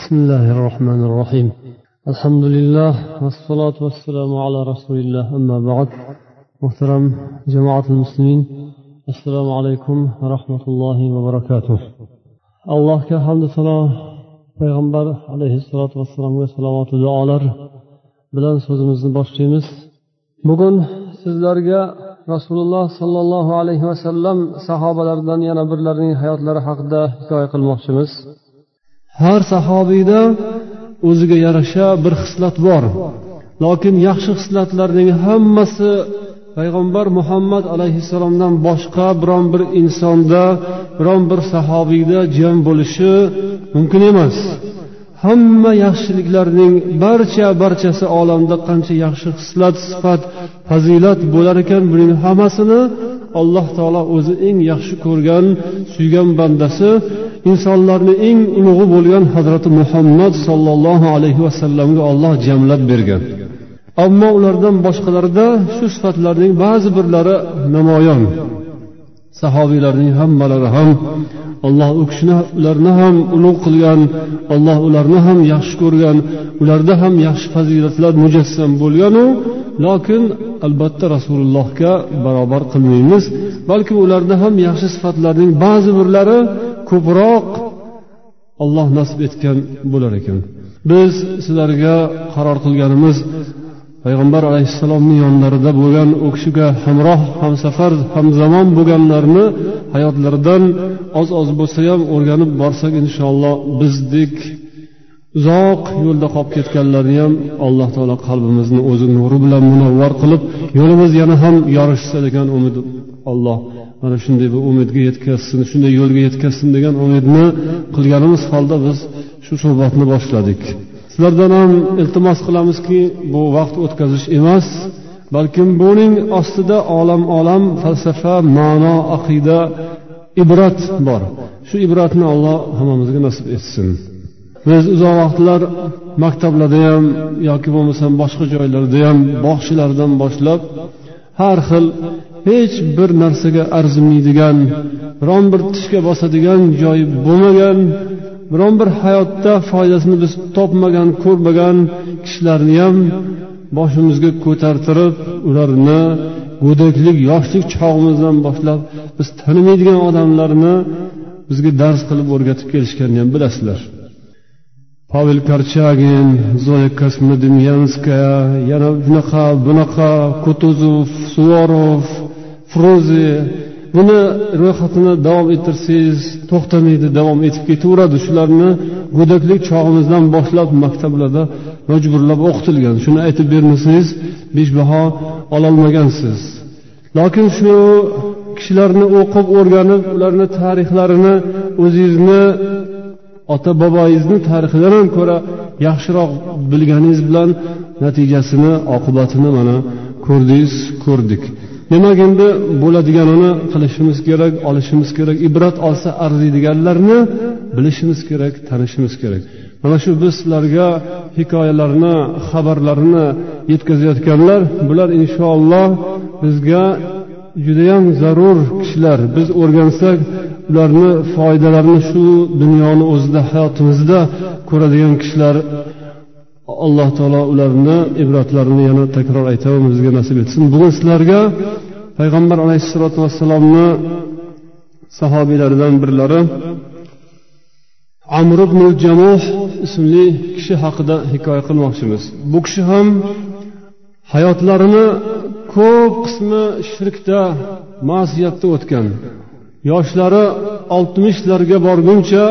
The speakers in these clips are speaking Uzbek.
بسم الله الرحمن الرحيم الحمد لله والصلاة والسلام على رسول الله أما بعد محترم جماعة المسلمين السلام عليكم ورحمة الله وبركاته الله كحمد صلاة payg'ambar alayhissalotu vassalomga salovatu duolar bilan so'zimizni boshlaymiz bugun sizlarga rasululloh sollallohu alayhi vasallam sahobalaridan yana birlarining hayotlari haqida hikoya qilmoqchimiz Har sahobiyda o'ziga yarasha bir xislat bor. Lokin yaxshi xislatlarning hammasi payg'ambar muhammad alayhissalomdan boshqa biron bir insonda biron bir sahobiyda jam bo'lishi mumkin emas. Hamma yaxshiliklarning barcha barchasi olamda qancha yaxshi xislat sifat fazilat bo'lar ekan buning hammasini alloh taolo o'zi eng yaxshi ko'rgan suygan bandasi insonlarni eng ulug'i bo'lgan hazrati muhammad sollallohu alayhi vasallamga olloh jamlab bergan. Ammo ulardan boshqalarida shu sifatlarning ba'zi birlari namoyon. Sahobiylarning hammalari ham alloh u kishini ularni ham ulug' qilgan alloh ularni ham yaxshi ko'rgan ularda ham yaxshi fazilatlar mujassam bo'lganu lokin albatta rasulullohga barobar qilmaymiz. Balki ularda ham yaxshi sifatlarning ba'zi birlari ko'proq olloh nasib etgan bo'lar ekan. Biz sizlarga qaror qilganimiz payg'ambar alayhissalomni yonlarida bo'lgan u kishiga hamroh hamsafar hamzamon bo'lganlarni hayotlaridan oz oz bo'lsa ham o'rganib borsak inshaalloh bizdek uzoq yo'lda qolib ketganlarni ham alloh taolo qalbimizni o'zi nuri bilan munavvar qilib yo'limiz yana ham yorishsa degan umid alloh mana shunday bir umidga yetkazsin shunday yo'lga yetkazsin degan umidni qilganimiz holda biz shu suhbatni boshladik. Sizlardan ham iltimos qilamizki bu vaqt o'tkazish emas balkim buning ostida olam olam falsafa ma'no aqida ibrat bor. Shu ibratni alloh hammamizga nasib etsin. Biz uzoq vaqtlar maktablarda ham yoki bo'lmasam boshqa joylarda ham bog'chalardan boshlab har xil hech bir narsaga arzimaydigan biron bir tishga bosadigan joyi bo'lmagan biron bir hayotda foydasini biz topmagan ko'rmagan kishilarni ham boshimizga ko'tartirib ularni go'daklik yoshlik chog'imizdan boshlab biz tanimaydigan odamlarni bizga dars qilib o'rgatib kelishganini ham bilasizlar. Pavel karchagin zoya kosmodemyanskaya yana bunaqa bunaqa kutuzov suvorov fruzi buni ro'yxatini davom ettirsangiz to'xtamaydi davom etib ketaveradi shularni go'daklik chog'imizdan boshlab maktablarda majburlab o'qitilgan shuni aytib bermasangiz besh baho ololmagansiz lokin shu kishilarni o'qib o'rganib ularni tarixlarini o'zingizni ota bobongizni tarixidan ko'ra yaxshiroq bilganingiz bilan natijasini oqibatini mana ko'rdingiz ko'rdik. Demak endi bo'ladiganini qilishimiz kerak olishimiz kerak ibrat olsa arziydiganlarni bilishimiz kerak tanishimiz kerak. Mana shu biz sizlarga hikoyalarni xabarlarni yetkazayotganlar bular inshaalloh bizga judayam zarur kishilar. Biz o'rgansak ularni foydalarini shu dunyoni o'zida hayotimizda ko'radigan kishilar alloh taolo ularni ibratlarini yana takror aytaman bizga nasib etsin. Bugun sizlarga payg'ambar alayhissalotu vassalomni sahobiylaridan birlari amr ibn jamuh ismli kishi haqida hikoya qilmoqchimiz. Bu kishi ham hayotlarini ko'p qismi shirkda masiyatda o'tgan. Yoshlari oltmishlarga borguncha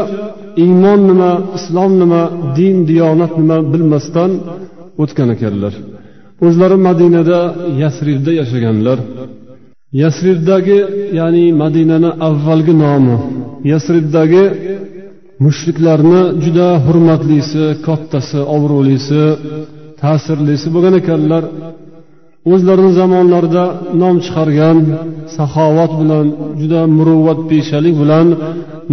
iymon nima islom nima din diyonat nima bilmasdan o'tgan ekanlar. O'zlari madinada yasribda yashaganlar. Yasribdagi ya'ni madinani avvalgi nomi. Yasribdagi mushriklarni juda hurmatlisi kattasi obro'lisi ta'sirlisi bo'lgan ekanlar. O'zlarini zamonlarida nom chiqargan saxovat bilan juda muruvvatpeshalik bilan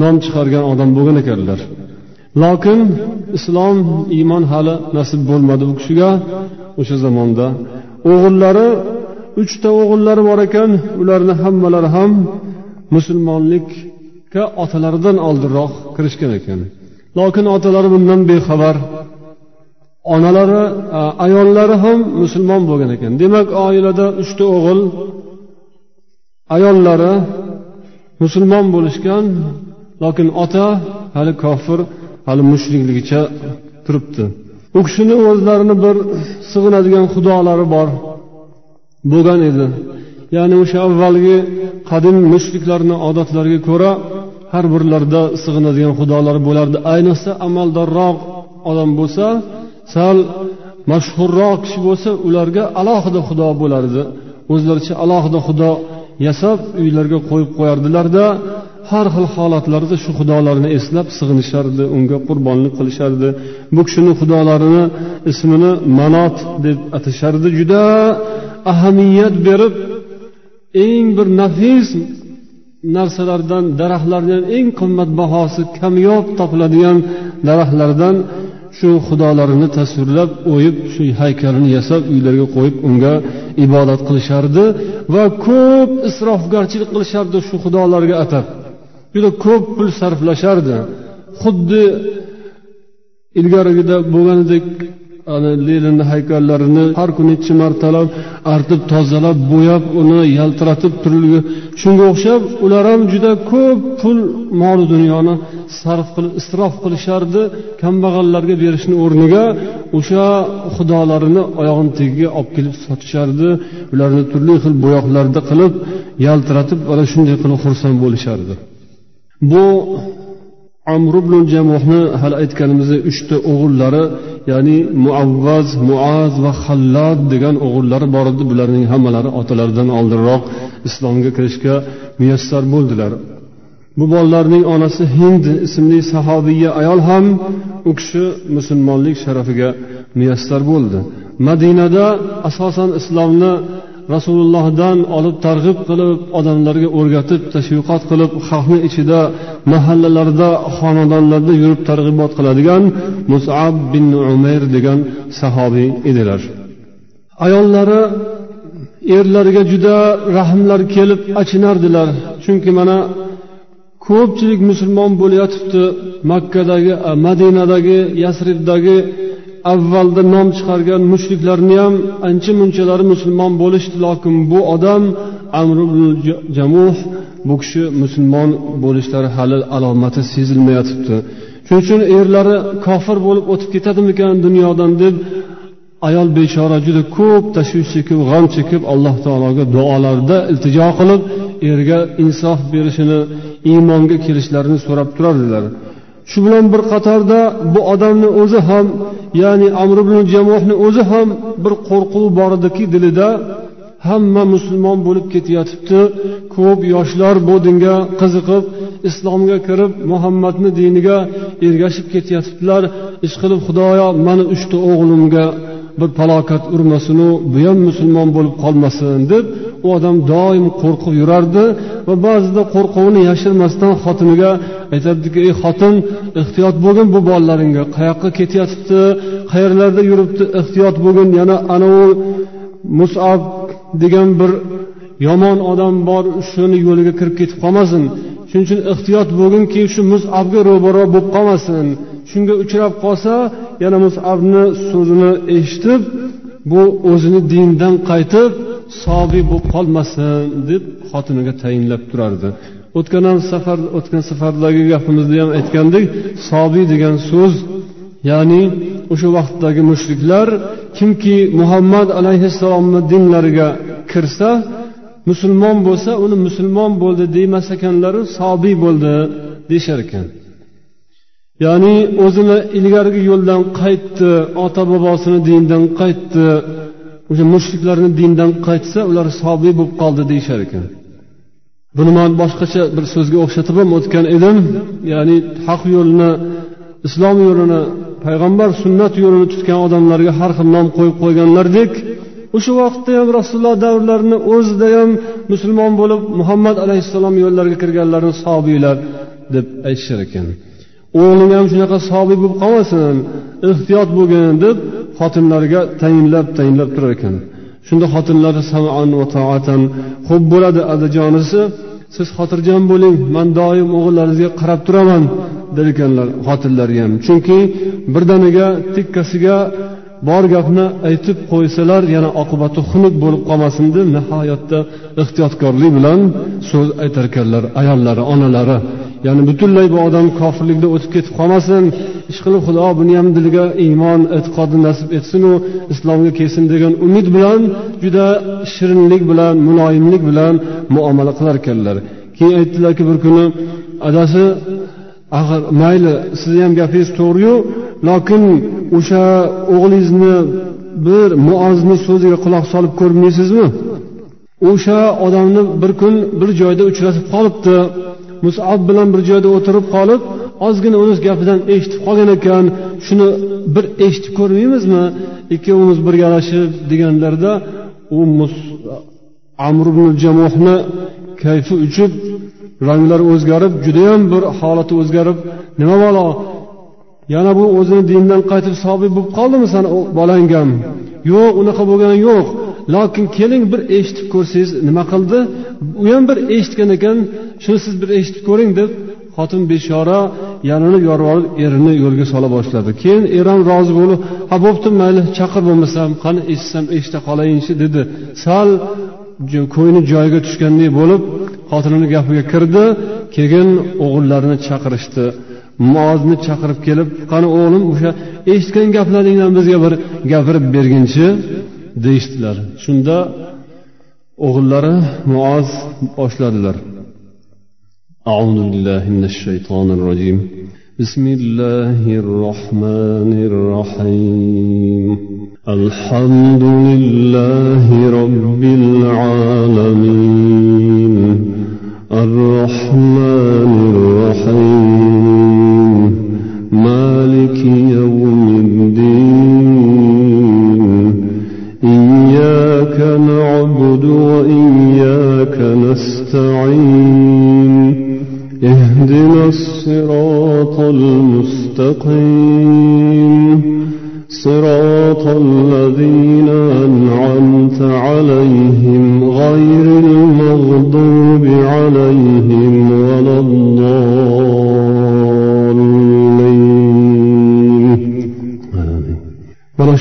nom chiqargan odam bo'lgan ekanlar. Lokin islom iymon hali nasib bo'lmadi u kishiga. O'sha zamonda o'g'illari uchta o'g'illari bor ekan ularni hammalari ham musulmonlikka otalaridan oldinroq kirishgan ekan. Lokin otalari bundan bexabar onalari ayollari ham musulmon bo'lgan ekan. Demak oilada uchta o'g'il ayollari musulmon bo'lishgan lokin ota hali kofir hali mushrikligicha turibdi. U kishini o'zlarini bir sig'inadigan xudolari bor bo'lgan edi. Ya'ni o'sha avvalgi qadim mushriklarni odatlariga ko'ra har birlarida sig'inadigan xudolari bo'lardi. Ayniqsa amaldorroq odam bo'lsa sal mashhurroq kishi bo'lsa ularga alohida xudo bo'lardi. O'zlaricha alohida xudo yasab uylarga qo'yib qo'yardilarda har xil holatlarda shu xudolarni eslab sig'inishardi unga qurbonlik qilishardi. Bu kishini xudolarini ismini manot deb atashardi. Juda ahamiyat berib eng bir nafis narsalardan daraxtlardan eng qimmatbahosi kamyob topiladigan daraxtlardan shu xudolarini tasvirlab o'yib shu haykalini yasab uylarga qo'yib unga ibodat qilishardi va ko'p isrofgarchilik qilishardi shu xudolarga atab. Juda ko'p pul sarflashardi. Xuddi ilgarigida bo'lganidek leninni haykallarini har kuni necha martalab artib tozalab bo'yab uni yaltiratib turilgan shunga o'xshab ular ham juda ko'p pul mol dunyoni sarf qilib isrof qilishardi kambag'allarga berishni o'rniga o'sha xudolarini oyog'ini tagiga olib kelib sotishardi. Ularni turli xil bo'yoqlarda qilib yaltiratib ana shunday qilib xursand bo'lishardi. Bu amr ibn jamuhni hali aytganimizdek uchta o'g'illari ya'ni muavvaz muaz va hallod degan o'g'illari bor edi bularning hammalari otalaridan oldinroq islomga kirishga muyassar bo'ldilar. Bu bolalarning onasi hind ismli sahobiya ayol ham u kishi musulmonlik sharafiga muyassar bo'ldi. Madinada asosan islomni rasulullohdan olib targ'ib qilib odamlarga o'rgatib tashviqot qilib xalqni ichida mahallalarda xonadonlarda yurib targ'ibot qiladigan musab bin umayr degan sahobiy edilar. Ayollari erlariga juda rahmlar kelib achinardilar. Chunki mana ko'pchilik musulmon bo'layotibdi. Makkadagi madinadagi yasribdagi avvalda nom chiqargan mushriklarni ham ancha munchalari musulmon bo'lishdi lokin bu odam amr jamuh bu kishi musulmon bo'lishlari hali alomati sezilmayotibdi. Shuning uchun erlari kofir bo'lib o'tib ketadimikan dunyodan deb ayol bechora juda ko'p tashvish chekib g'am chekib alloh taologa duolarda iltijo qilib erga insof berishini iymonga kelishlarini so'rab turardilar. Shu bilan bir qatorda bu odamni o'zi ham ya'ni amr ibn jamohni o'zi ham bir qo'rquv bor ediki dilida hamma musulmon bo'lib ketayotibdi. Ko'p yoshlar bu dinga qiziqib islomga kirib muhammadni diniga ergashib ketayotibdilar. Ishqilib xudoyo mani uchta o'g'limga bir falokat urmasinu bu ham musulmon bo'lib qolmasin deb u odam doim qo'rqib yurardi va ba'zida qo'rquvini yashirmasdan xotiniga aytardiki ey xotin ehtiyot bo'lgin bu bolalaringga qayoqqa ketyotibdi qayerlarda yuribdi? Ehtiyot bo'lgin yana anavi musab degan bir yomon odam bor shuni yo'liga kirib ketib qolmasin. Shuning uchun ehtiyot bo'lginki shu musabga ro'baro bo'lib qolmasin. Shunga uchrab qolsa yana musabni so'zini eshitib bu o'zini dindan qaytib sobiy bo'lib qolmasin deb xotiniga tayinlab turardi. O'tgan ham safar o'tgan safardagi gapimizda ham aytgandik sobiy degan so'z ya'ni o'sha vaqtdagi mushriklar kimki muhammad alayhissalomni dinlariga kirsa musulmon bo'lsa uni musulmon bo'ldi demas ekanlaru sobiy bo'ldi deyishar ekan ya'ni o'zini ilgarigi yo'ldan qaytdi ota bobosini dindan qaytdi o'sha mushriklarni dindan qaytsa ular sobiy bo'lib qoldi deyishar ekan. Buni man boshqacha bir so'zga o'xshatib ham o'tgan edim. Ya'ni haq yo'lni islom yo'lini payg'ambar sunnat yo'lini tutgan odamlarga har xil nom qo'yib qo'yganlardek o'sha vaqtda ham rasululloh davrlarini o'zida ham musulmon bo'lib muhammad alayhissalom yo'llariga kirganlarni sobiylar deb aytishar ekan. O'g'ling ham shunaqa sobiq bo'lib qolmasin ehtiyot bo'lgin deb xotinlariga tayinlab tayinlab turar ekan. Shunda xotinlari saman va toatan xo'p bo'ladi adajonisi siz xotirjam bo'ling man doim o'g'illaringizga qarab turaman der ekanlar xotinlari ham. Chunki birdaniga tikkasiga bor gapni aytib qo'ysalar yana oqibati xunuk bo'lib qolmasin deb nihoyatda ehtiyotkorlik bilan so'z aytarkanlar ayollari onalari. Ya'ni butunlay bu odam kofirlikda o'tib ketib qolmasin. Ishqilib xudo buni ham diliga iymon e'tiqodni nasib etsinu islomga kelsin degan umid bilan juda shirinlik bilan muloyimlik bilan muomala qilar ekanlar. Keyin aytdilarki bir kuni adasi axir mayli sizni ham gapingiz to'g'riyu lokin o'sha o'g'lingizni bir muozni so'ziga quloq solib ko'rmaysizmi? O'sha odamni bir kun bir joyda uchratib qolibdi. Musab bilan bir joyda o'tirib qolib ozgina uni gapidan eshitib qolgan ekan. Shuni bir eshitib ko'rmaymizmi? Ikkovimiz birgalashib deganlarida u amr ibn jamohni kayfi uchib ranglari o'zgarib judayam bir holati o'zgarib nima balo? Yana bu o'zini dindan qaytib sobiy bo'lib qoldimi sani bolang ham yo'q unaqa bo'lgani yo'q. Lokin keling bir eshitib ko'rsangiz nima qildi? U ham bir eshitgan ekan shuni siz bir eshitib ko'ring deb xotin bechora yalinib yorvorib erini yo'lga sola boshladi. Keyin er ham rozi bo'lib ha bo'pti mayli chaqir bo'lmasam qani eshitsam eshita qolayinchi dedi. Sal ko'ngli joyiga tushgandek bo'lib xotinini gapiga kirdi. Keyin o'g'illarini chaqirishdi. Muozni chaqirib kelib qani o'g'lim o'sha eshitgan gaplaringdan bizga bir gapirib berginchi deyishdilar shunda o'g'illari muoz boshladilar أعوذ بالله من الشيطان الرجيم بسم الله الرحمن الرحيم الحمد لله رب العالمين الرحمن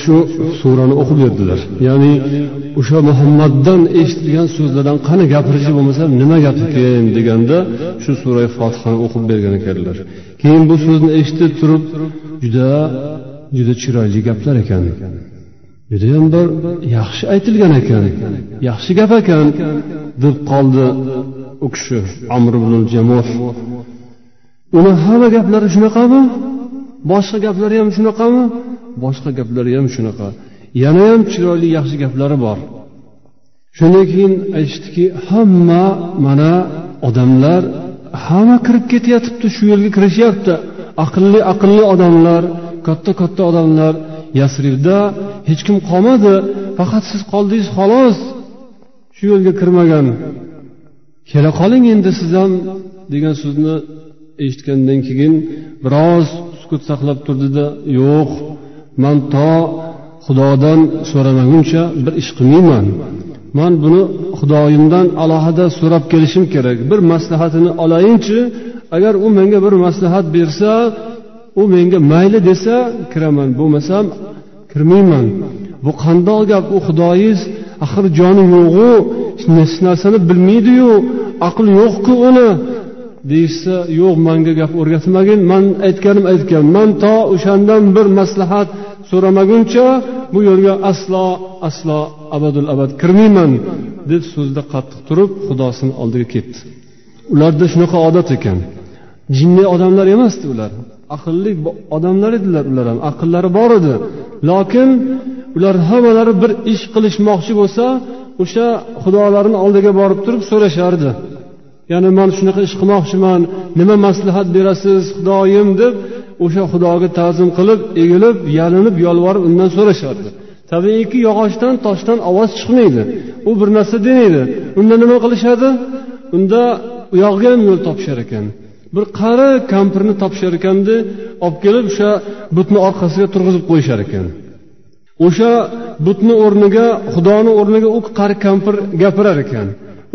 shu surani o'qib berdilar ya'ni o'sha muhammaddan eshitilgan so'zlardan qani gapirishi bo'lmasa nima gap ekan deganda shu sura fotihani o'qib bergan ekanlar. Keyin bu so'zni eshitib turib juda juda chiroyli gaplar ekan. Judayam bir yaxshi aytilgan ekan yaxshi gap ekan deb qoldi u kishi amr ibn jamuh uni hamma gaplari shunaqami? Boshqa gaplari ham shunaqami? Boshqa gaplari ham shunaqa. Yana ham chiroyli yaxshi gaplari bor. Shundan keyin aytishdiki hamma mana odamlar hamma kirib ketyotibdi shu yo'lga kirishyapti. Aqlli aqlli odamlar katta katta odamlar. Yasribda hech kim qolmadi. Faqat siz qoldingiz xolos. Shu yo'lga kirmagan. Kela qoling endi siz ham degan so'zni eshitgandan keyin biroz sukut saqlab turdida yo'q. Man to xudodan so'ramaguncha bir ish qilmayman. Man buni xudoyimdan alohida so'rab kelishim kerak. Bir maslahatini olayinchi agar u menga bir maslahat bersa u menga mayli desa kiraman. Bo'lmasam kirmayman. Bu qandoq gap? U xudoyiz axir joni yo'g'u hech narsani bilmaydiyu aqli yo'qku uni. Deyishsa yo'q manga gap o'rgatmagin man aytganim aytgan. Man to o'shandan bir maslahat so'ramaguncha bu yo'lga aslo aslo abadul abad kirmayman deb so'zda qattiq turib xudosini oldiga ketdi. Ularda shunaqa odat ekan. Jinni odamlar emasdi ular. Aqlli odamlar edilar ular ham. Aqllari bor edi. Lokin ular hammalari bir ish qilishmoqchi bo'lsa o'sha xudolarini oldiga borib turib so'rashardi. Ya'ni man shunaqa ish qilmoqchiman. Nima maslahat berasiz xudoyim deb o'sha xudoga ta'zim qilib egilib yalinib yolvorib undan so'rashardi. Tabiiyki yog'ochdan toshdan ovoz chiqmaydi. U bir narsa demaydi. Unda nima qilishadi? Unda u yog'iga ham yo'l topishar ekan. Bir qari kampirni topishar ekanda olib kelib o'sha butni orqasiga turg'izib qo'yishar ekan. O'sha butni o'rniga xudoni o'rniga u qari kampir gapirar ekan.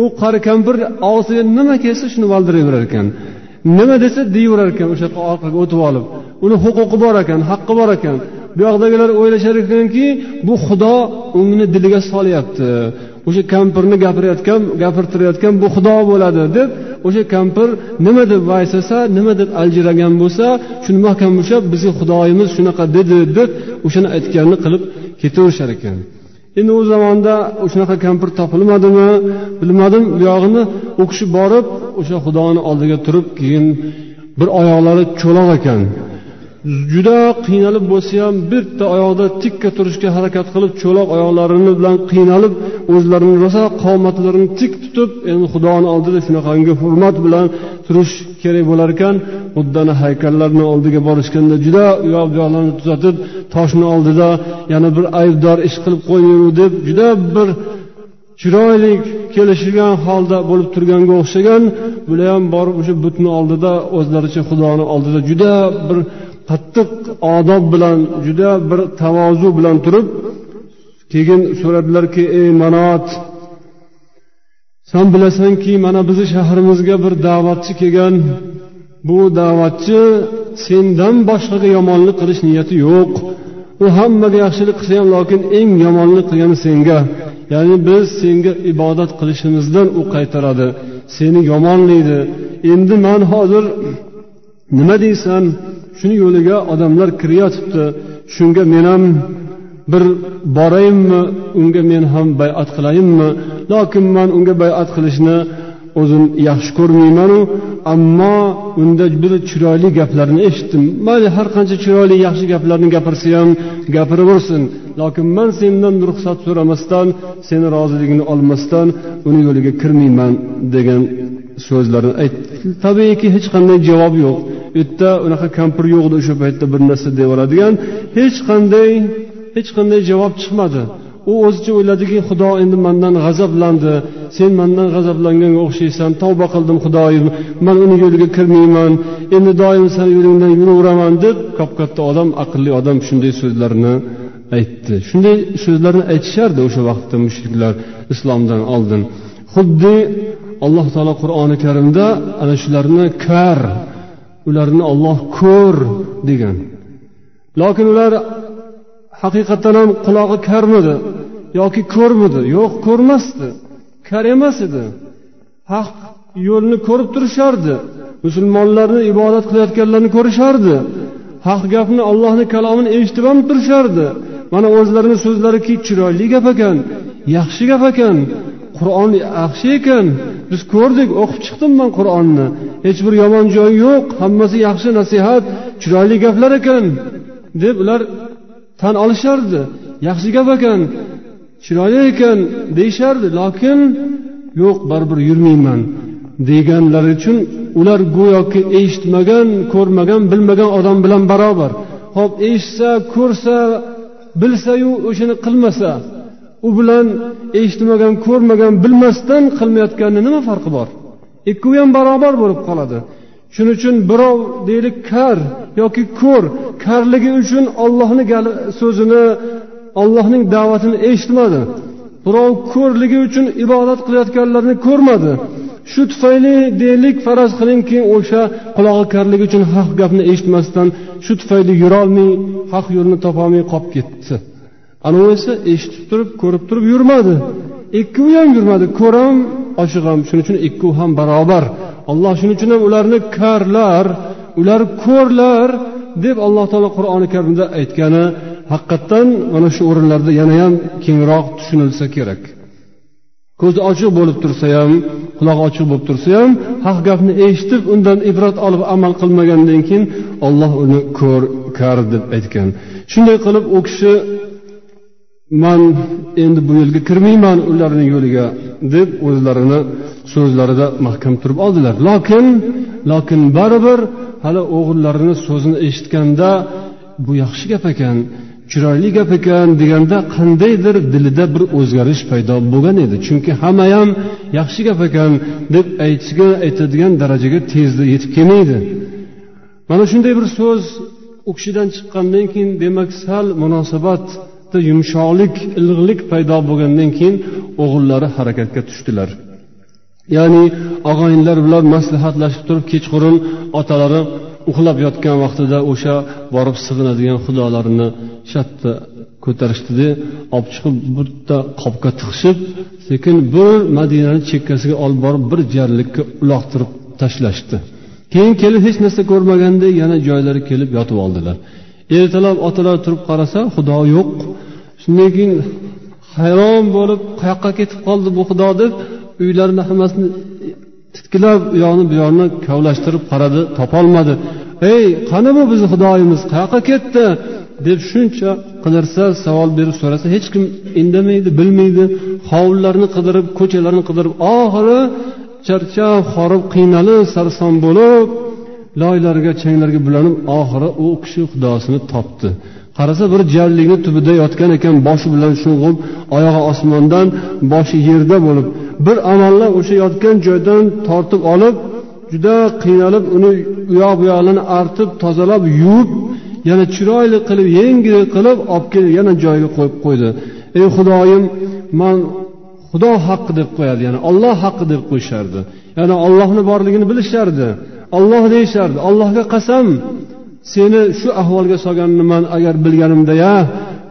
U qari kampir og'ziga nima kelsa shuni valdirayverar ekan. Nima desa deyaverar ekan o'sha yoqqa orqaga o'tib olib. Uni huquqi bor ekan haqqi bor ekan. Bu yoqdagilar o'ylashar ekanki bu xudo uni diliga solyapti. O'sha kampirni gapirayotgan gapirtirayotgan bu xudo bo'ladi deb o'sha kampir nima deb vaysasa nima deb aljiragan bo'lsa shuni mahkam ushlab bizni xudoyimiz shunaqa dedi deb o'shani aytganini qilib ketaverishar ekan. Endi u zamonda shunaqa kampir topilmadimi bilmadim. Buyog'ini u kishi borib o'sha xudoni oldiga turib keyin bir oyoqlari cho'loq ekan. Juda qiynalib bo'lsa ham bitta oyoqda tikka turishga harakat qilib cho'loq oyoqlarini bilan qiynalib o'zlarini rosa qomatlarini tik tutib endi xudoni oldida shunaqangi hurmat bilan turish kerak bo'lar ekan. Xuddani haykallarni oldiga borishganda juda u yoq bu yoqlarni tuzatib toshni oldida yana bir aybdor ish qilib qo'ymayu deb juda bir chiroyli kelishilgan holda bo'lib turganga o'xshagan bular ham borib o'sha butni oldida o'zlaricha xudoni oldida juda bir qattiq odob bilan juda bir tavozu bilan turib keyin so'radilarki ey manot san bilasanki mana bizni shahrimizga bir da'vatchi kelgan. Bu da'vatchi sendan boshqaga yomonlik qilish niyati yo'q. U hammaga yaxshilik qilsa ham lokin eng yomonlik qilgani senga. Ya'ni biz senga ibodat qilishimizdan u qaytaradi. Seni yomonlaydi endi man hozir nima deysan? Shuni yo'liga odamlar kiryotibdi shunga men ham bir borayinmi unga men ham bayat qilayinmi lokin man unga bayat qilishni o'zim yaxshi ko'rmaymanu ammo unda bir chiroyli gaplarni eshitdim. Mayli har qancha chiroyli yaxshi gaplarni gapirsa ham gapiraversin. Lokin man sendan ruxsat so'ramasdan seni roziligingni olmasdan uni yo'liga kirmayman degan so'zlarni aytdi tabiiyki hech qanday javob yo'q. U yerda unaqa kampir yo'q edi o'sha paytda bir narsa deyaveradigan hech qanday hech qanday javob chiqmadi. U o'zicha o'yladiki xudo endi mandan g'azablandi. Sen mandan g'azablanganga o'xshaysan tavba qildim xudoyim. Man uni yo'liga kirmayman. Endi doim sani yo'lingdan yuraveraman deb kap katta odam aqlli odam shunday so'zlarni aytdi. Shunday so'zlarni aytishardi o'sha vaqtda mushriklar islomdan oldin. Xuddi alloh taolo qur'oni karimda ana shularni kar ularni olloh ko'r degan. Lokin ular haqiqatdan ham qulog'i karmidi yoki ko'rmidi? Yo'q ko'rmasdi. Kar emas edi. Haq yo'lni ko'rib turishardi. Musulmonlarni ibodat qilayotganlarni ko'rishardi. Haq gapni allohni kalomini eshitib ham turishardi. Mana o'zlarini so'zlariki chiroyli gap ekan yaxshi gap ekan qur'on yaxshi ekan. Biz ko'rdik o'qib chiqdim man qur'onni. Hech bir yomon joyi yo'q. Hammasi yaxshi nasihat chiroyli gaplar ekan. Deb ular tan olishardi. Yaxshi gap ekan chiroyli ekan deyishardi. Lokin yo'q baribir yurmayman deganlari uchun ular go'yoki eshitmagan ko'rmagan bilmagan odam bilan barobar. Hop eshitsa ko'rsa bilsayu o'shani qilmasa u bilan eshitmagan ko'rmagan bilmasdan qilmayotganni nima farqi bor? Ikkovi ham barobar bo'lib qoladi. Shuning uchun birov deylik kar yoki ko'r karligi uchun ollohni so'zini ollohning da'vatini eshitmadi. Birov ko'rligi uchun ibodat qilayotganlarni ko'rmadi. Shu tufayli deylik faraz qilingki o'sha qulog'i karligi uchun haq gapni eshitmasdan shu tufayli yurolmay haq yo'lni topolmay qolib ketdi. Anavi esa eshitib turib ko'rib turib yurmadi. Ikkovi ham yurmadi ko'r ham oshiq ham. Shuning uchun ikkovi ham barobar. Alloh shuning uchun ham ularni karlar ular ko'rlar deb alloh taolo qur'oni karimda aytgani haqiqatdan mana shu o'rinlarda yana ham kengroq tushunilsa kerak. Ko'zi ochiq bo'lib tursa ham qulog'i ochiq bo'lib tursa ham haq gapni eshitib undan ibrat olib amal qilmagandan keyin olloh uni ko'r kar deb aytgan. Shunday qilib u kishi man endi bu yo'lga kirmayman ularning yo'liga deb o'zlarini so'zlarida mahkam turib oldilar. Lokin lokin baribir hali o'g'illarini so'zini eshitganda bu yaxshi gap ekan chiroyli gap ekan deganda qandaydir dilida bir o'zgarish paydo bo'lgan edi. Chunki hammayam yaxshi gap ekan deb aytishga aytadigan darajaga tezda yetib kelmaydi. Mana shunday bir so'z u kishidan chiqqandan keyin demak sal munosabatda yumshoqlik ilg'lik paydo bo'lgandan keyin o'g'illari harakatga tushdilar. Ya'ni og'aynilar bilan maslahatlashib turib kechqurun otalari uxlab yotgan vaqtida o'sha borib sig'inadigan xudolarini shartta ko'tarishdida olib chiqib bitta qopga tiqishib sekin bir madinani chekkasiga olib borib bir jarlikka uloqtirib tashlashdi. Keyin kelib hech narsa ko'rmaganda yana joylari kelib yotib oldilar. Ertalab otalar turib qarasa xudo yo'q. Shundan keyin hayron bo'lib qayoqqa ketib qoldi bu xudo deb uylarini hammasini titkilab u yoqni bu yoqni kavlashtirib qaradi topolmadi. Ey qani bu bizni xudoyimiz? Qayoqqa ketdi? deb shuncha qidirsa savol berib so'rasa hech kim indamaydi bilmaydi. Hovlilarni qidirib ko'chalarni qidirib oxiri charchab horib qiynalib sarson bo'lib loylarga changlarga bulanib oxiri u kishi xudosini topdi. Qarasa bir jarlikni tubida yotgan ekan boshi bilan sho'ng'ib oyog'i osmondan boshi yerda bo'lib bir amallab o'sha yotgan joydan tortib olib juda qiynalib uni u yoq bu yoqlarini artib tozalab yuvib yana chiroyli qilib yengil qilib olib kelib yana joyiga qo'yib qo'ydi. Ey xudoyim man xudo haqqi deb qo'yadi ya'ni olloh haqqi deb qo'yishardi. Ya'ni ollohni borligini bilishardi. Olloh deyishardi allohga qasam seni shu ahvolga solganini man agar bilganimda ya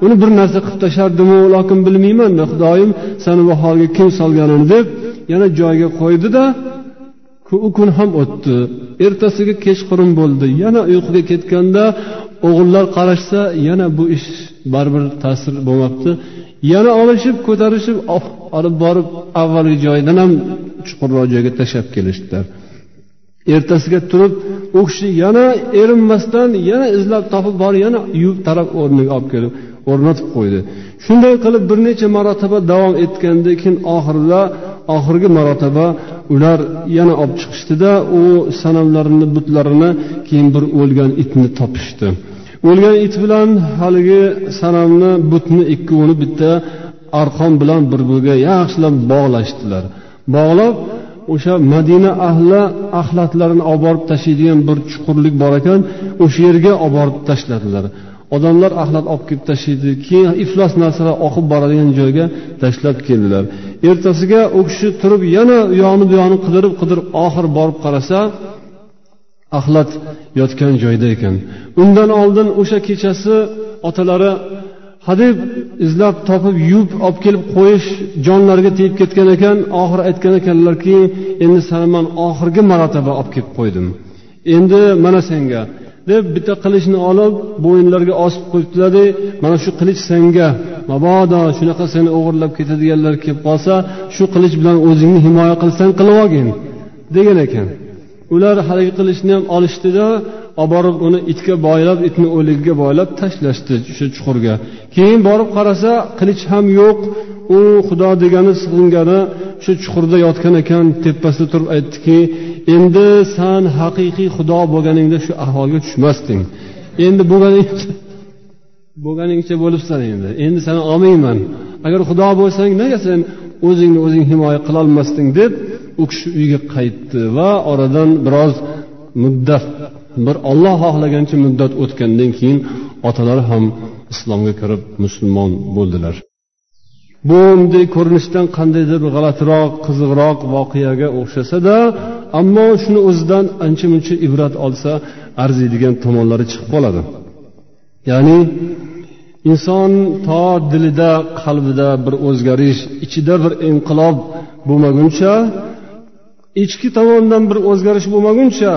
uni bir narsa qilib tashlardimi lokin bilmayman xudoyim sani bu holga kim solganini deb yana joyiga qo'ydida u kun ham o'tdi. Ertasiga kechqurun bo'ldi. Yana uyquga ketganda o'g'illar qarashsa yana bu ish baribir ta'sir bo'lmabdi. Yana olishib ko'tarishib oh, olib borib avvalgi joyidan ham chuqurroq joyga tashlab kelishdilar. Ertasiga turib u kishi yana erinmasdan yana izlab topib borib yana yuvib tarab o'rniga olib kelib o'rnatib qo'ydi. Shunday qilib bir necha marotaba davom etgandan keyin oxirida oxirgi marotaba ular yana olib chiqishdida u sanamlarini butlarini keyin bir o'lgan itni topishdi. O'lgan it bilan haligi sanamni butni ikkovini bitta arqon bilan bir biriga yaxshilab bog'lashdilar. Bog'lab o'sha madina ahli axlatlarini olib borib tashlaydigan bir chuqurlik bor ekan o'sha yerga olib borib tashladilar. Odamlar axlat olib kelib tashlaydi. Keyin iflos narsalar oqib boradigan joyga tashlab keldilar. Ertasiga u kishi turib yana u yoqni bu yoqni qidirib qidirib oxiri borib qarasa axlat yotgan joyda ekan. Undan oldin o'sha kechasi otalari hadeb izlab topib yuvib olib kelib qo'yish jonlariga tegib ketgan ekan oxiri aytgan ekanlarki endi sani man oxirgi marotaba olib kelib qo'ydim. Endi mana senga deb bitta qilichni olib bo'yinlariga osib qo'yibdilarda mana shu qilich senga. Mabodo shunaqa seni o'g'irlab ketadiganlar kelib qolsa shu qilich bilan o'zingni himoya qilsang qilib olgin. Degan ekan. Ular haligi qilichni ham olishdida olib borib uni itga boylab itni o'ligiga boylab tashlashdi o'sha chuqurga. Keyin borib qarasa qilich ham yo'q. U xudo degani sig'ingani shu chuqurda yotgan ekan tepasida turib aytdiki endi san haqiqiy xudo bo'lganingda shu ahvolga tushmasding. Endi bo'lganingcha bo'lganingcha bo'libsan endi. Endi seni olmayman. Agar xudo bo'lsang nega sen o'zingni o'zing himoya qilolmasding deb u kishi uyga qaytdi va oradan biroz muddat bir olloh xohlagancha muddat o'tgandan keyin otalari ham islomga kirib musulmon bo'ldilar. Bu bunday ko'rinishdan qandaydir g'alatiroq qiziqroq voqeaga o'xshasada ammo shuni o'zidan ancha muncha ibrat olsa arziydigan tomonlari chiqib qoladi. Ya'ni inson to dilida qalbida bir o'zgarish ichida bir inqilob bo'lmaguncha ichki tomondan bir o'zgarish bo'lmaguncha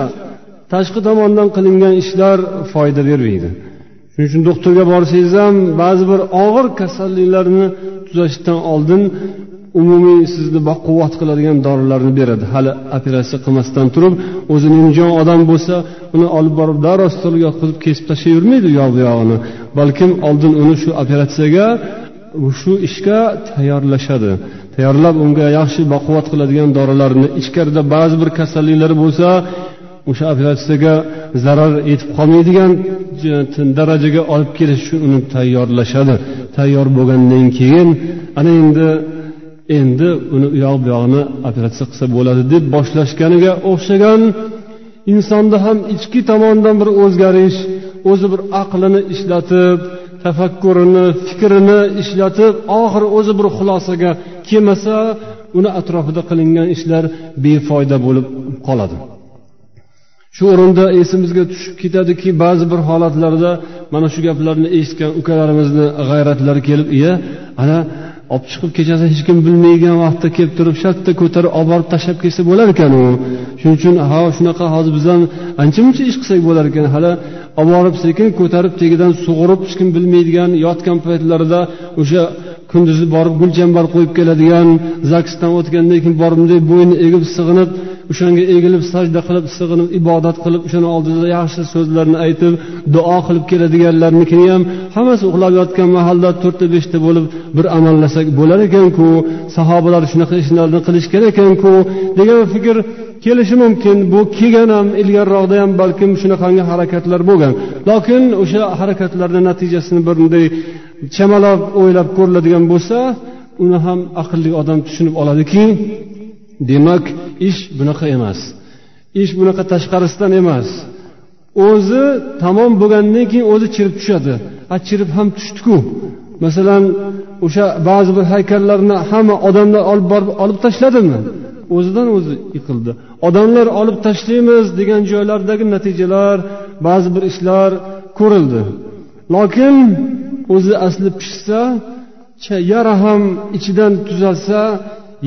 tashqi tomondan qilingan ishlar foyda bermaydi. Shuning uchun doktorga borsangiz ham ba'zi bir og'ir kasalliklarni tuzatishdan oldin umumiy sizni baquvvat qiladigan dorilarni beradi. Hali operatsiya qilmasdan turib o'zi nimjon odam bo'lsa uni olib borib darrov stolga yotqizib kesib tashlayvermaydi u yoq bu yog'ini balkim oldin uni shu operatsiyaga shu ishga tayyorlashadi. Tayyorlab unga yaxshi baquvvat qiladigan dorilarni ichkarida ba'zi bir kasalliklari bo'lsa o'sha operatsiyaga zarar yetib qolmaydigan darajaga olib kelish uchun uni tayyorlashadi. Tayyor bo'lgandan keyin ana endi endi uni u yoq bu yog'ini operatsiya qilsa bo'ladi deb boshlashganiga o'xshagan insonda ham ichki tomondan bir o'zgarish o'zi bir aqlini ishlatib tafakkurini fikrini ishlatib oxiri o'zi bir xulosaga kelmasa uni atrofida qilingan ishlar befoyda bo'lib qoladi. Shu o'rinda esimizga tushib ketadiki ba'zi bir holatlarda mana shu gaplarni eshitgan ukalarimizni g'ayratlari kelib iya ana olib chiqib kechasi hech kim bilmaydigan vaqtda kelib turib shartta ko'tarib olib borib tashlab ketsa bo'lar ekan u. Shuning uchun ha shunaqa hozir biz ham ancha muncha ish qilsak bo'lar ekan. Hali olib borib sekin ko'tarib tagidan sug'urib hech kim bilmaydigan yotgan paytlarida o'sha kunduzi borib gulchambar qo'yib keladigan zagsdan o'tgandan keyin borib bunday bo'yni egib sig'inib o'shanga egilib sajda qilib sig'inib ibodat qilib o'shani oldida yaxshi so'zlarni aytib duo qilib keladiganlarnikini ham hammasi uxlab yotgan mahalda to'rtta beshta bo'lib bir amallasak bo'lar ekanku sahobalar shunaqa ishlarni qilish kerak ekanku degan fikr kelishi mumkin. Bu kelgan ham ilgariroqda ham balkim shunaqangi harakatlar bo'lgan. Lokin o'sha harakatlarni natijasini bir bunday chamalab o'ylab ko'riladigan bo'lsa uni ham aqlli odam tushunib oladiki demak ish bunaqa emas. Ish bunaqa tashqarisidan emas. O'zi tamom bo'lgandan keyin o'zi chirib tushadi. A chirib ham tushdiku. Masalan o'sha ba'zi bir haykallarni hamma odamlar olib borib olib tashladimi? O'zidan o'zi yiqildi. Odamlar olib tashlaymiz degan joylardagi natijalar ba'zi bir ishlar ko'rildi. Lokin o'zi asli pishsa yara ham ichidan tuzalsa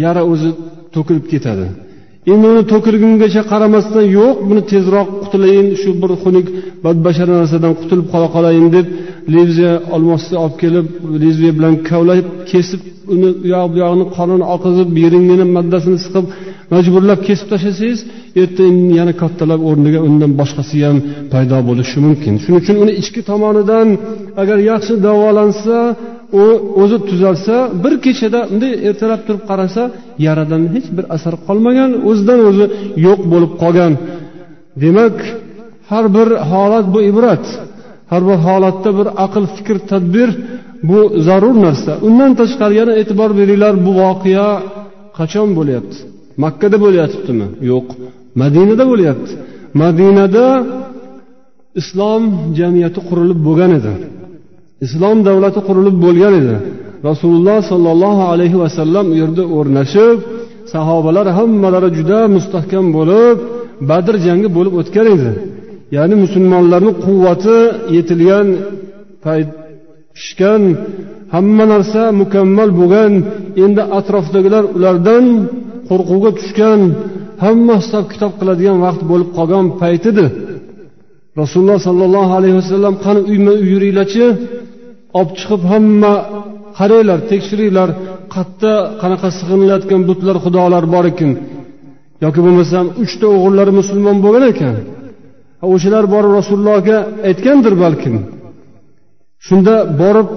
yara o'zi to'kilib ketadi. Endi uni to'kilgungacha qaramasdan yo'q buni tezroq qutulayin shu bir xunuk badbashara narsadan qutulib qola qolayin deb lezviya olmosni olib kelib lezviya bilan kavlab kesib uni u yoq bu yog'ini qonini oqizib yeringini maddasini siqib majburlab kesib tashlasangiz erta yana kattalab o'rniga undan boshqasi ham paydo bo'lishi mumkin. Shuning uchun uni ichki tomonidan agar yaxshi davolansa u o'zi tuzalsa bir kechada bunday ertalab turib qarasa yaradan hech bir asar qolmagan o'zidan o'zi yo'q bo'lib qolgan. Demak har bir holat bu ibrat har bir holatda bir aql fikr tadbir bu zarur narsa. Undan tashqari yana e'tibor beringlar bu voqea qachon bo'lyapti? Makkada bo'layotibdimi yo'q. Madinada bo'lyapti. Madinada islom jamiyati qurilib bo'lgan edi. Islom davlati qurilib bo'lgan edi. Rasululloh sollallohu alayhi vasallam u yerda o'rnashib sahobalar hammalari juda mustahkam bo'lib badr jangi bo'lib o'tgan edi. Ya'ni musulmonlarni quvvati yetilgan payt pishgan hamma narsa mukammal bo'lgan endi atrofdagilar ulardan qo'rquvga tushgan hamma hisob kitob qiladigan vaqt bo'lib qolgan payt edi. Rasululloh sollallohu alayhi vasallam qani uyma uy yuringlarchi? Olib chiqib hamma qaranglar tekshiringlar. Qayerda qanaqa sig'inilayotgan butlar xudolar bor ekan. Yoki bo'lmasam uchta o'g'illari musulmon bo'lgan ekan. O'shalar borib rasulullohga aytgandir balkim. Shunda borib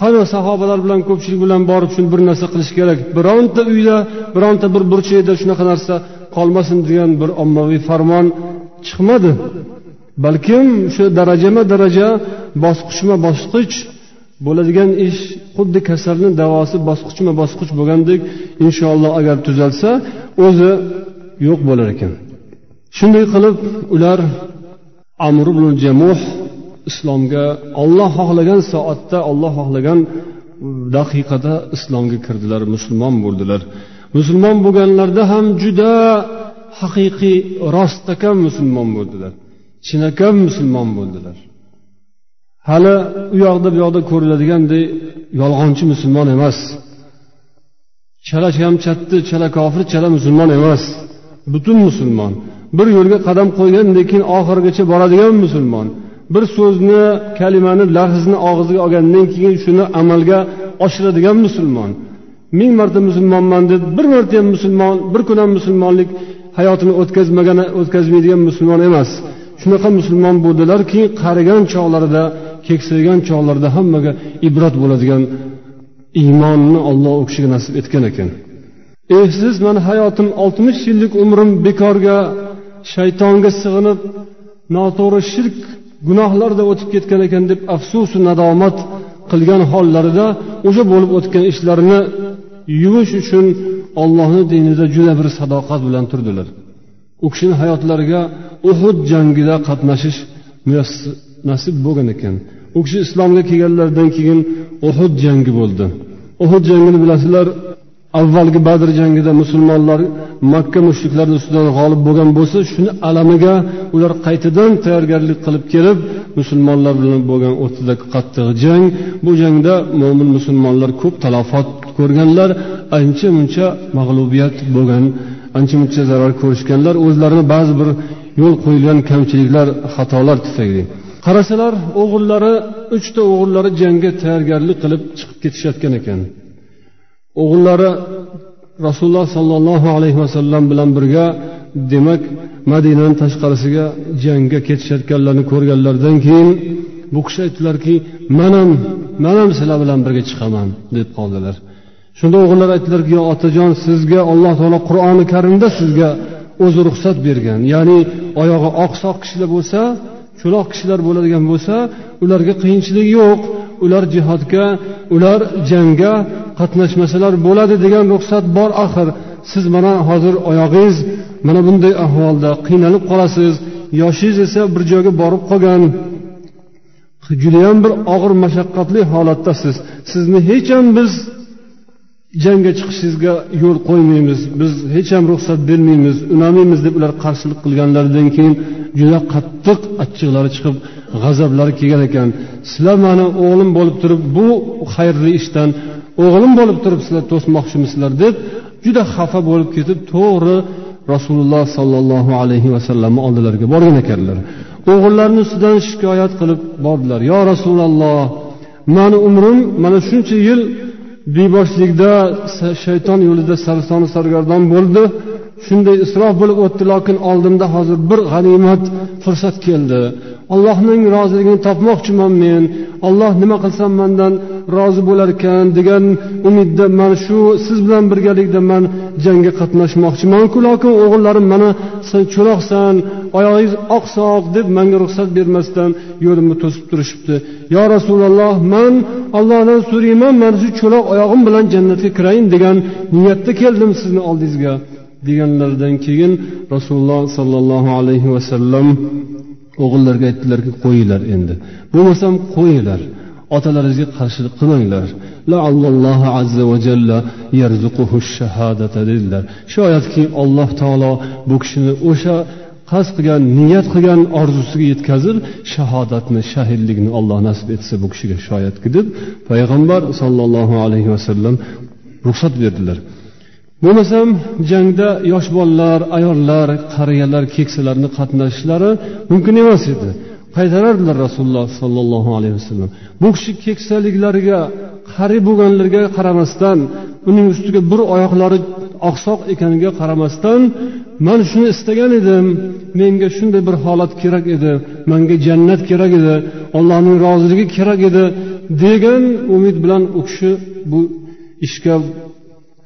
qani sahobalar bilan ko'pchilik bilan borib shuni bir narsa qilish kerak? Bironta uyda bironta bir burchakda shunaqa narsa qolmasin degan bir ommaviy farmon chiqmadi. Balkim o'sha darajama daraja bosqichma bosqich bo'ladigan ish xuddi kasalni davosi bosqichma bosqich bo'lgandek inshaalloh agar tuzalsa o'zi yo'q bo'lar ekan. Shunday qilib ular amr ibn jamuh islomga olloh xohlagan soatda olloh xohlagan daqiqada islomga kirdilar musulmon bo'ldilar. Musulmon bo'lganlarida ham juda haqiqiy rostakam musulmon bo'ldilar. Chinakam musulmon bo'ldilar. Hali u yoqda bu yoqda ko'riladigandek yolg'onchi musulmon emas. Chala kamchatni chala kofir chala musulmon emas. Butun musulmon. Bir yo'lga qadam qo'ygandan keyin oxirigacha boradigan musulmon. Bir so'zni kalimani lafzni og'ziga olgandan keyin shuni amalga oshiradigan musulmon. Ming marta musulmonman deb bir marta ham musulmon bir kun ham musulmonlik hayotini o'tkazmagan o'tkazmaydigan musulmon emas. Shunaqa musulmon bo'ldilarki qarigan chog'larida keksaygan chog'larida hammaga ibrat bo'ladigan iymonni olloh u kishiga nasib etgan ekan. Siz mani hayotim oltmish yillik umrim bekorga shaytonga sig'inib noto'g'ri shirk gunohlarda o'tib ketgan ekan deb afsusu nadomat qilgan hollarida o'sha bo'lib o'tgan ishlarini yuvish uchun ollohni dinida juda bir sadoqat bilan turdilar. U kishini hayotlariga uhud jangida qatnashish nasib bo'lgan ekan. U kishi islomga kelganlaridan keyin uhud jangi bo'ldi. Uhud jangini bilasizlar avvalgi badr jangida musulmonlar makka mushriklarini ustidan g'olib bo'lgan bo'lsa shuni alamiga ular qaytadan tayyorgarlik qilib kelib musulmonlar bilan bo'lgan o'rtadagi qattiq jang. Bu jangda mo'min musulmonlar ko'p talofot ko'rganlar ancha muncha mag'lubiyat bo'lgan ancha muncha zarar ko'rishganlar o'zlarini ba'zi bir yo'l qo'yilgan kamchiliklar xatolar tufayli. Qarasalar o'g'illari uchta o'g'illari jangga tayyorgarlik qilib chiqib ketishayotgan ekan. O'g'illari rasululloh sollallohu alayhi vasallam bilan birga demak madinani tashqarisiga jangga ketishayotganlarni ko'rganlaridan keyin bu kishi aytdilarki man ham man ham sizlar bilan birga chiqaman deb qoldilar. Shunda o'g'illar aytdilarki yo otajon sizga alloh taolo qur'oni karimda sizga o'zi ruxsat bergan. Ya'ni oyog'i oqsoq kishilar bo'lsa cho'loq kishilar bo'ladigan bo'lsa ularga qiyinchilik yo'q. Ular jihodga ular jangga qatnashmasalar bo'ladi degan ruxsat bor axir. Siz mana hozir oyog'ingiz mana bunday ahvolda qiynalib qolasiz. Yoshingiz esa bir joyga borib qolgan. Judayam bir og'ir mashaqqatli holatdasiz. Sizni hech ham biz jangga chiqishingizga yo'l qo'ymaymiz. Biz hech ham ruxsat bermaymiz unamaymiz deb ular qarshilik qilganlaridan keyin juda qattiq achchiqlari chiqib g'azablari kelgan ekan. Sizlar mani o'g'lim bo'lib turib bu xayrli ishdan o'g'lim bo'lib turib sizlar to'smoqchimisizlar deb juda xafa bo'lib ketib to'g'ri rasululloh sollallohu alayhi vasallamni oldilariga borgan ekanlar. O'g'illarni ustidan shikoyat qilib bordilar. Yo rasululloh mani umrim mana shuncha yil beboshlikda shayton yo'lida sarson sargardon bo'ldi. Shunday isrof bo'lib o'tdi lokin oldimda hozir bir g'animat fursat keldi. Allohning roziligini topmoqchiman men. Olloh nima qilsam mandan rozi bo'lar ekan degan umidda man shu siz bilan birgalikda man jangga qatnashmoqchimanku lokin o'g'illarim mana sen cho'loqsan oyog'ingiz oqsoq deb manga ruxsat bermasdan yo'limni to'sib turishibdi. Yo rasululloh man ollohdan so'rayman mana shu cho'loq oyog'im bilan jannatga kirayin degan niyatda keldim sizni oldingizga deganlaridan keyin rasululloh sollallohu alayhi vasallam o'g'illarga aytdilarki qo'yinglar endi. Bo'lmasam qo'yinglar. Otalaringizga qarshilik qilmanglar azza va jalla shahadata dedilar shoyatki alloh taolo bu kishini o'sha qasd qilgan niyat qilgan orzusiga yetkazib shahodatni shahidlikni olloh nasib etsa bu kishiga shoyatki deb payg'ambar sollallohu alayhi vasallam ruxsat berdilar. Bo'lmasam jangda yosh bolalar ayollar qariyalar keksalarni qatnashishlari mumkin emas edi. Qaytarardilar rasululloh sollallohu alayhi vasallam. Bu kishi keksaliklariga qari bo'lganlariga qaramasdan uning ustiga bir oyoqlari oqsoq ekaniga qaramasdan man shuni istagan edim menga shunday bir holat kerak edi manga jannat kerak edi allohning roziligi kerak edi degan umid bilan u kishi bu ishga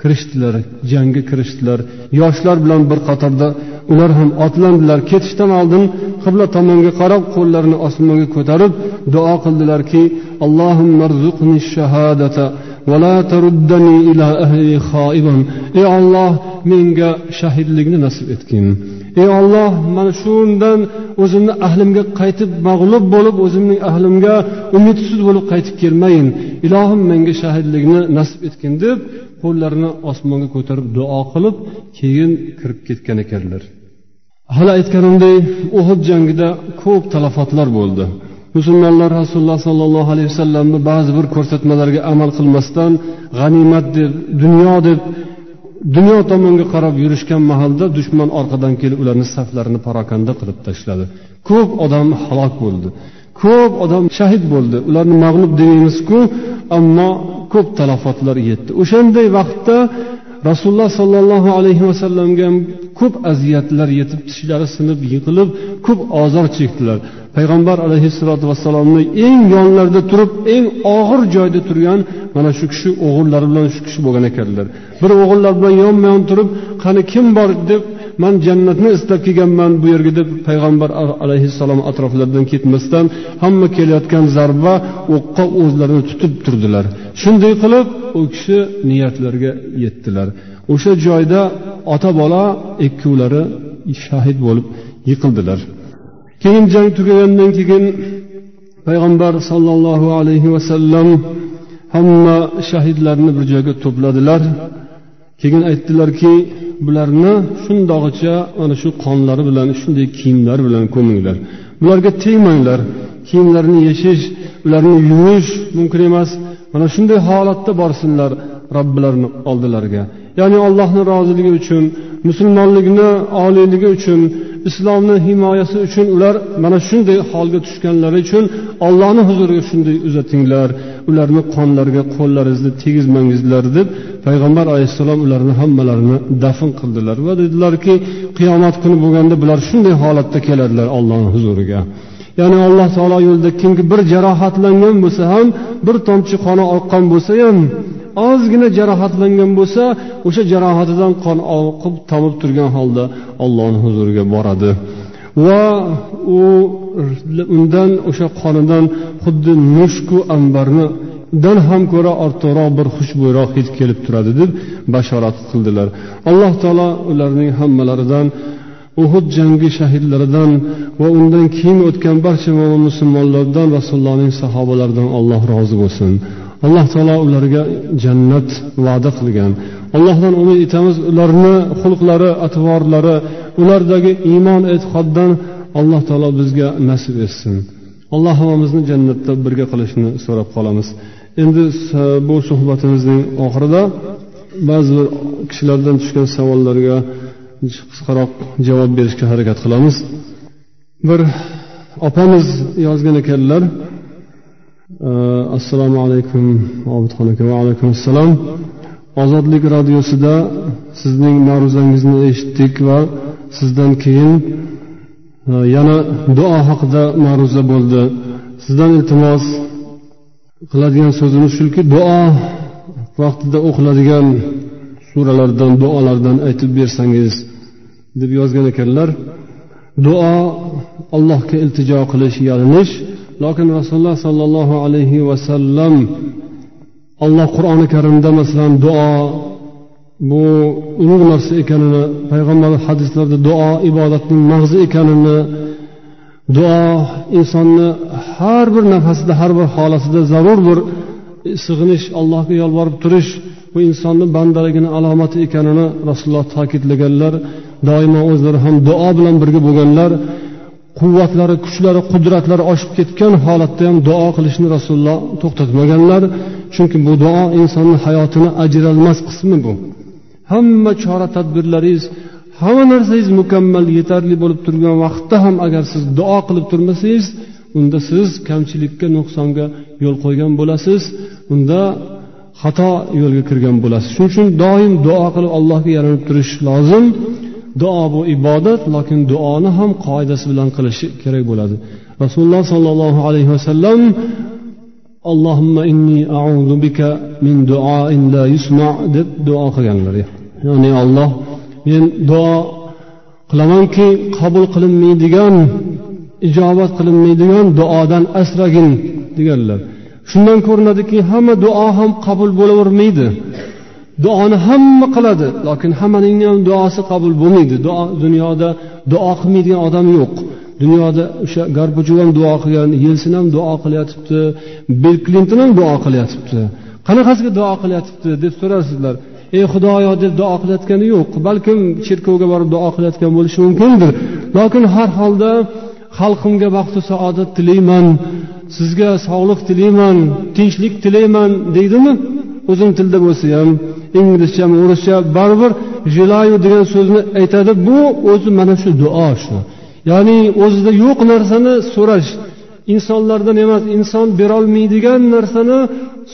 kirishdilar jangga kirishdilar. Yoshlar bilan bir qatorda ular ham otlandilar. Ketishdan oldin qibla tomonga qarab qo'llarini osmonga ko'tarib duo qildilarki ey olloh menga shahidlikni nasib etgin. Ey olloh mana shundan o'zimni ahlimga qaytib mag'lub bo'lib o'zimning ahlimga umidsiz bo'lib qaytib kelmayin. Ilohim menga shahidlikni nasib etgin deb qo'llarini osmonga ko'tarib duo qilib keyin kirib ketgan ekanlar. Hali aytganimdek uhud jangida ko'p talafotlar bo'ldi. Musulmonlar rasululloh sollallohu alayhi vasallamni ba'zi bir ko'rsatmalarga amal qilmasdan g'animat deb dunyo deb dunyo tomonga qarab yurishgan mahalda dushman orqadan kelib ularni saflarini parokanda qilib tashladi. Ko'p odam halok bo'ldi. Ko'p odam shahid bo'ldi. Ularni mag'lub demaymizku ammo ko'p talafotlar yetdi. O'shanday vaqtda rasululloh sollallohu alayhi vasallamga ham ko'p aziyatlar yetib tishlari sinib yiqilib ko'p ozor chekdilar. Payg'ambar alayhissalotu vassalomni eng yonlarida turib eng og'ir joyda turgan mana shu kishi o'g'illari bilan shu kishi bo'lgan ekanlar. Bir o'g'illar bilan yonma yon turib qani kim bor deb man jannatni istab kelganman bu yerga deb payg'ambar alayhissalom atroflaridan ketmasdan hamma kelayotgan zarba o'qqa o'zlarini tutib turdilar. Shunday qilib u kishi niyatlariga yetdilar. O'sha joyda ota bola ikkovlari shahid bo'lib yiqildilar. Keyin jang tugagandan keyin payg'ambar sollallohu alayhi vasallam hamma shahidlarni bir joyga to'pladilar. Keyin aytdilarki bularni shundog'icha mana shu qonlari bilan shunday kiyimlar bilan ko'minglar. Bularga tegmanglar. Kiyimlarini yechish ularni yuvish mumkin emas. Mana shunday holatda borsinlar robbilarini oldilariga ya'ni allohni roziligi uchun musulmonlikni oliyligi uchun islomni himoyasi uchun ular mana shunday holga tushganlari uchun ollohni huzuriga shunday uzatinglar. Ularni qonlariga qo'llaringizni tegizmangizlar deb payg'ambar alayhissalom ularni hammalarini dafn qildilar va dedilarki qiyomat kuni bo'lganda bular shunday holatda keladilar ollohni huzuriga. Ya'ni alloh taolo yo'lida kimki bir jarohatlangan bo'lsa ham bir tomchi qoni oqqan bo'lsa ham ozgina jarohatlangan bo'lsa o'sha jarohatidan qon oqib tomib turgan holda ollohni huzuriga boradi. Va u undan o'sha qonidan xuddi mushku ambarni dan ham ko'ra ortiqroq bir xushbo'yroq hid kelib turadi deb bashorat qildilar. Alloh taolo ularning hammalaridan uhud jangi shahidlaridan va undan keyin o'tgan barcha mo'min musulmonlardan rasulullohning sahobalaridan alloh rozi bo'lsin. Alloh taolo ularga jannat va'da qilgan. Allohdan umid etamiz ularni xulqlari atvorlari ulardagi iymon e'tiqoddan alloh taolo bizga nasib etsin. Alloh hammamizni jannatda birga qilishni so'rab qolamiz. Endi e, bu suhbatimizning oxirida ba'zi bir kishilardan tushgan savollarga qisqaroq javob berishga harakat qilamiz. Bir opamiz yozgan ekanlar e, assalomu alaykum obidxon aka va alaykum assalom ozodlik radiosida sizning ma'ruzangizni eshitdik va sizdan keyin e, yana duo haqida ma'ruza bo'ldi. Sizdan iltimos qiladigan so'zimiz shuki duo vaqtida o'qiladigan suralardan duolardan aytib bersangiz deb yozgan ekanlar duo allohga iltijo qilish yalinish. Lokin rasululloh sollallohu alayhi vasallam alloh qur'oni karimda masalan duo bu ulug' narsa ekanini payg'ambar hadislarda duo ibodatning mag'zi ekanini duo insonni har bir nafasida har bir holatida zarur bir sig'inish allohga yolvorib turish bu insonni bandaligini alomati ekanini rasululloh ta'kidlaganlar doimo o'zlari ham duo bilan birga bo'lganlar quvvatlari kuchlari qudratlari oshib ketgan holatda ham duo qilishni rasululloh to'xtatmaganlar. Chunki bu duo insonni hayotini ajralmas qismi bu. Hamma chora tadbirlaringiz hamma narsangiz mukammal yetarli bo'lib turgan vaqtda ham agar siz duo qilib turmasangiz unda siz kamchilikka nuqsonga yo'l qo'ygan bo'lasiz. Unda xato yo'lga kirgan bo'lasiz. Shuning uchun doim duo qilib allohga yalinib turish lozim. Duo bu ibodat lokin duoni ham qoidasi bilan qilishi kerak bo'ladi. Rasululloh sollallohu alayhi vasallam allohimma inni audu bika min duoin la yusma deb duo qilganlar. Ya'ni olloh men duo qilamanki qabul qilinmaydigan ijobat qilinmaydigan duodan asragin deganlar. Shundan ko'rinadiki hamma duo ham qabul bo'lavermaydi. Duoni hamma qiladi lokin hammaning ham duosi qabul bo'lmaydi. Duo dunyoda duo qilmaydigan odam yo'q. Dunyoda o'sha garbuchov ham duo qilgan yelsin ham duo qilyotibdi bill klinton ham duo qilyotibdi. Qanaqasiga duo qilyotibdi deb so'rarsizlar ey xudoyo deb duo qilayotgani yo'q. Balkim cherkovga borib duo qilayotgan bo'lishi mumkindir. Lokin har holda xalqimga baxtu saodat tilayman. Sizga sog'lik tilayman tinchlik tilayman deydimi? O'zini tilida bo'lsa ham inglizchami o'rischa baribir желаю degan so'zni aytadi. Bu o'zi mana shu duo shu. Ya'ni o'zida yo'q narsani so'rash insonlardan emas inson berolmaydigan narsani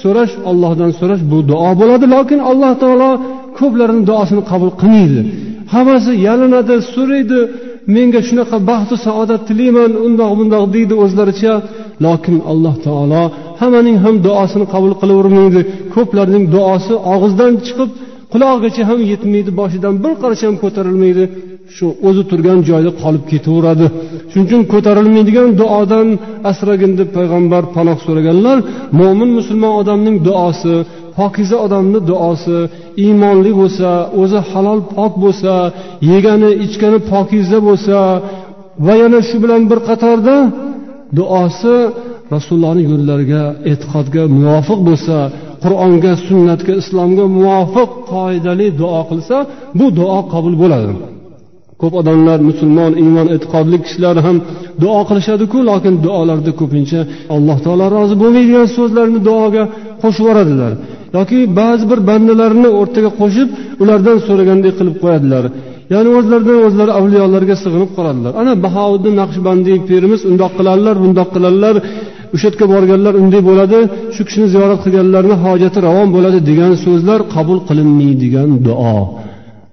so'rash ollohdan so'rash bu duo bo'ladi. Lokin alloh taolo ko'plarini duosini qabul qilmaydi. Hammasi yalinadi so'raydi menga shunaqa baxtu saodat tilayman undoq bundoq deydi o'zlaricha. Lokin alloh taolo hammaning ham duosini qabul qilavermaydi. Ko'plarning duosi og'izdan chiqib qulog'igacha ham yetmaydi boshidan bir qarich ham ko'tarilmaydi. Shu o'zi turgan joyida qolib ketaveradi. Shuning uchun ko'tarilmaydigan duodan asragin deb payg'ambar panoh so'raganlar mo'min musulmon odamning duosi pokiza odamni duosi iymonli bo'lsa o'zi halol pok bo'lsa yegani ichgani pokiza bo'lsa va yana shu bilan bir qatorda duosi rasulullohni yo'llariga e'tiqodga muvofiq bo'lsa qur'onga sunnatga islomga muvofiq qoidali duo qilsa bu duo qabul bo'ladi. Ko'p odamlar musulmon iymon e'tiqodli kishilar ham duo qilishadiku lokin duolarda ko'pincha alloh taolo rozi bo'lmaydigan so'zlarni duoga qo'shib yuboradilar. Yoki ba'zi bir bandalarni o'rtaga qo'shib ulardan so'ragandek qilib qo'yadilar. Ya'ni o'zlaridan o'zlari avliyolarga sig'inib qoladilar. Ana bahovuddin naqshbandiy pirimiz undoq qiladilar bundoq qiladilar o'sha yerga borganlar unday bo'ladi shu kishini ziyorat qilganlarni hojati ravon bo'ladi degan so'zlar qabul qilinmaydigan duo.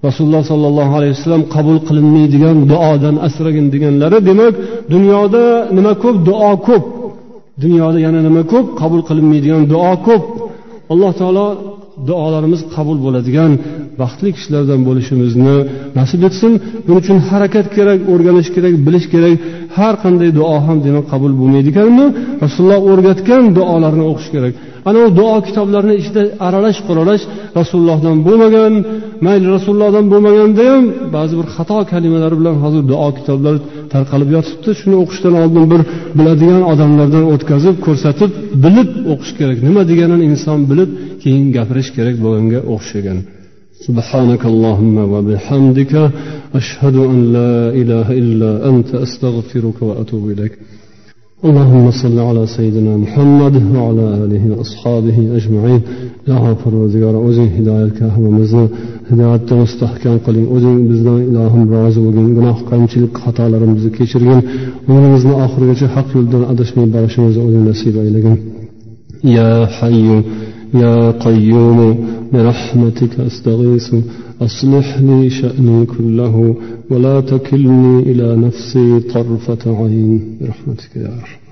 Rasululloh sollallohu alayhi vasallam qabul qilinmaydigan duodan asragin deganlari demak dunyoda nima ko'p? Duo ko'p. Dunyoda yana nima ko'p? Qabul qilinmaydigan duo ko'p. Alloh taolo duolarimiz qabul bo'ladigan baxtli kishilardan bo'lishimizni nasib etsin. Buning uchun harakat kerak o'rganish kerak bilish kerak. Har qanday duo ham demak qabul bo'lmaydi ekanmi rasululloh o'rgatgan duolarni o'qish kerak. Ana u duo kitoblarini ichida aralash quralash rasulullohdan bo'lmagan mayli rasulullohdan bo'lmaganda ham ba'zi bir xato kalimalar bilan hozir duo kitoblari tarqalib yotibdi. Shuni o'qishdan oldin bir biladigan odamlardan o'tkazib ko'rsatib bilib o'qish kerak. Nima deganini inson bilib keyin gapirish kerak bo'lganga o'xshagan. سبحانك اللهم وبحمدك أشهد أن لا إله إلا أنت أستغفرك وأتوب إليك اللهم صل على سيدنا محمد وعلى آله وأصحابه أجمعين يا غفر وزيار o'zing hidoyatga hammamizni hidoyatda mustahkam qiling o'zing bizdan ilohim rozi bo'lgin gunoh kamchilik xatolarimizni kechirgin umrimizni oxirigacha haq yo'ldan adashmay borishimizni o'zing nasib aylagin يا حي يا قيوم برحمتك أستغيث. أصلح لي شأني كله ولا تكلني إلى نفسي طرفة عين. برحمتك يا أرحم.